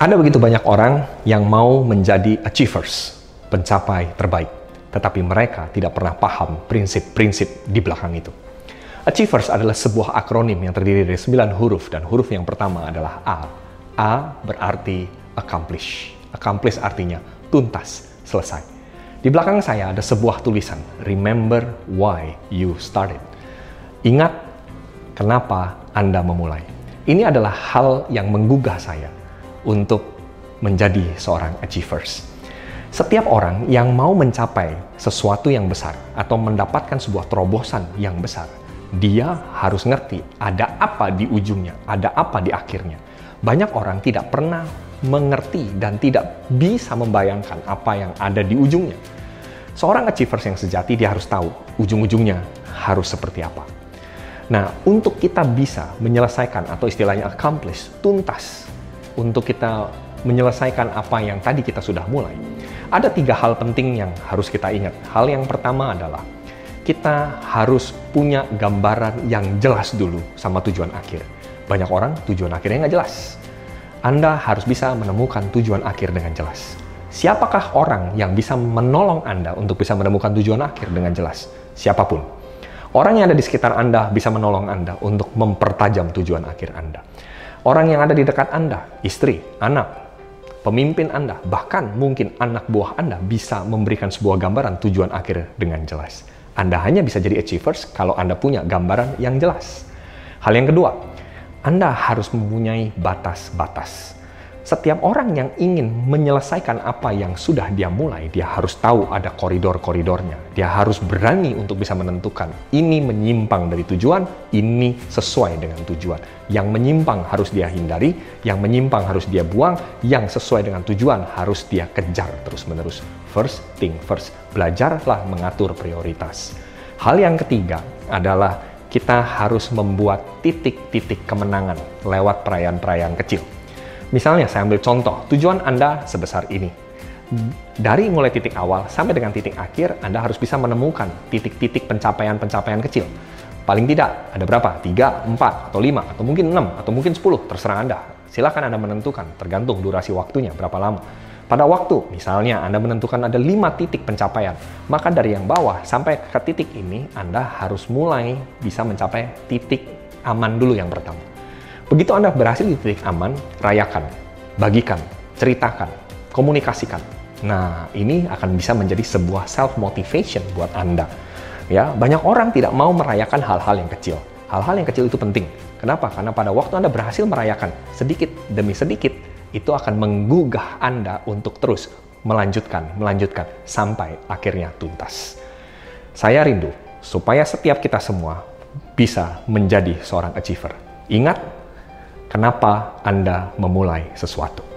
Ada begitu banyak orang yang mau menjadi achievers, pencapai terbaik, tetapi mereka tidak pernah paham prinsip-prinsip di belakang itu. Achievers adalah sebuah akronim yang terdiri dari 9 huruf dan huruf yang pertama adalah A. A berarti accomplish. Accomplish artinya tuntas, selesai. Di belakang saya ada sebuah tulisan, Remember why you started. Ingat kenapa Anda memulai. Ini adalah hal yang menggugah saya untuk menjadi seorang achievers. Setiap orang yang mau mencapai sesuatu yang besar atau mendapatkan sebuah terobosan yang besar, dia harus ngerti ada apa di ujungnya, ada apa di akhirnya. Banyak orang tidak pernah mengerti dan tidak bisa membayangkan apa yang ada di ujungnya. Seorang achievers yang sejati dia harus tahu ujung-ujungnya harus seperti apa. Nah, untuk kita bisa menyelesaikan atau istilahnya accomplish, tuntas untuk kita menyelesaikan apa yang tadi kita sudah mulai. Ada tiga hal penting yang harus kita ingat. Hal yang pertama adalah kita harus punya gambaran yang jelas dulu sama tujuan akhir. Banyak orang tujuan akhirnya nggak jelas. Anda harus bisa menemukan tujuan akhir dengan jelas. Siapakah orang yang bisa menolong Anda untuk bisa menemukan tujuan akhir dengan jelas? Siapa pun. Orang yang ada di sekitar Anda bisa menolong Anda untuk mempertajam tujuan akhir Anda. Orang yang ada di dekat Anda, istri, anak, pemimpin Anda, bahkan mungkin anak buah Anda bisa memberikan sebuah gambaran tujuan akhir dengan jelas. Anda hanya bisa jadi achievers kalau Anda punya gambaran yang jelas. Hal yang kedua, Anda harus mempunyai batas-batas. Setiap orang yang ingin menyelesaikan apa yang sudah dia mulai, dia harus tahu ada koridor-koridornya. Dia harus berani untuk bisa menentukan ini menyimpang dari tujuan, ini sesuai dengan tujuan. Yang menyimpang harus dia hindari, yang menyimpang harus dia buang, yang sesuai dengan tujuan harus dia kejar terus-menerus. First thing first, belajarlah mengatur prioritas. Hal yang ketiga adalah kita harus membuat titik-titik kemenangan lewat perayaan-perayaan kecil. Misalnya saya ambil contoh, tujuan Anda sebesar ini. Dari mulai titik awal sampai dengan titik akhir, Anda harus bisa menemukan titik-titik pencapaian-pencapaian kecil. Paling tidak, ada berapa? 3, 4, atau 5, atau mungkin 6, atau mungkin 10, terserah Anda. Silakan Anda menentukan, tergantung durasi waktunya, berapa lama. Pada waktu, misalnya Anda menentukan ada 5 titik pencapaian, maka dari yang bawah sampai ke titik ini, Anda harus mulai bisa mencapai titik aman dulu yang pertama. Begitu Anda berhasil di titik aman, rayakan, bagikan, ceritakan, komunikasikan. Nah, ini akan bisa menjadi sebuah self motivation buat Anda. Ya, banyak orang tidak mau merayakan hal-hal yang kecil. Hal-hal yang kecil itu penting. Kenapa? Karena pada waktu Anda berhasil merayakan sedikit demi sedikit, itu akan menggugah Anda untuk terus melanjutkan, melanjutkan sampai akhirnya tuntas. Saya rindu supaya setiap kita semua bisa menjadi seorang achiever. Ingat, kenapa Anda memulai sesuatu.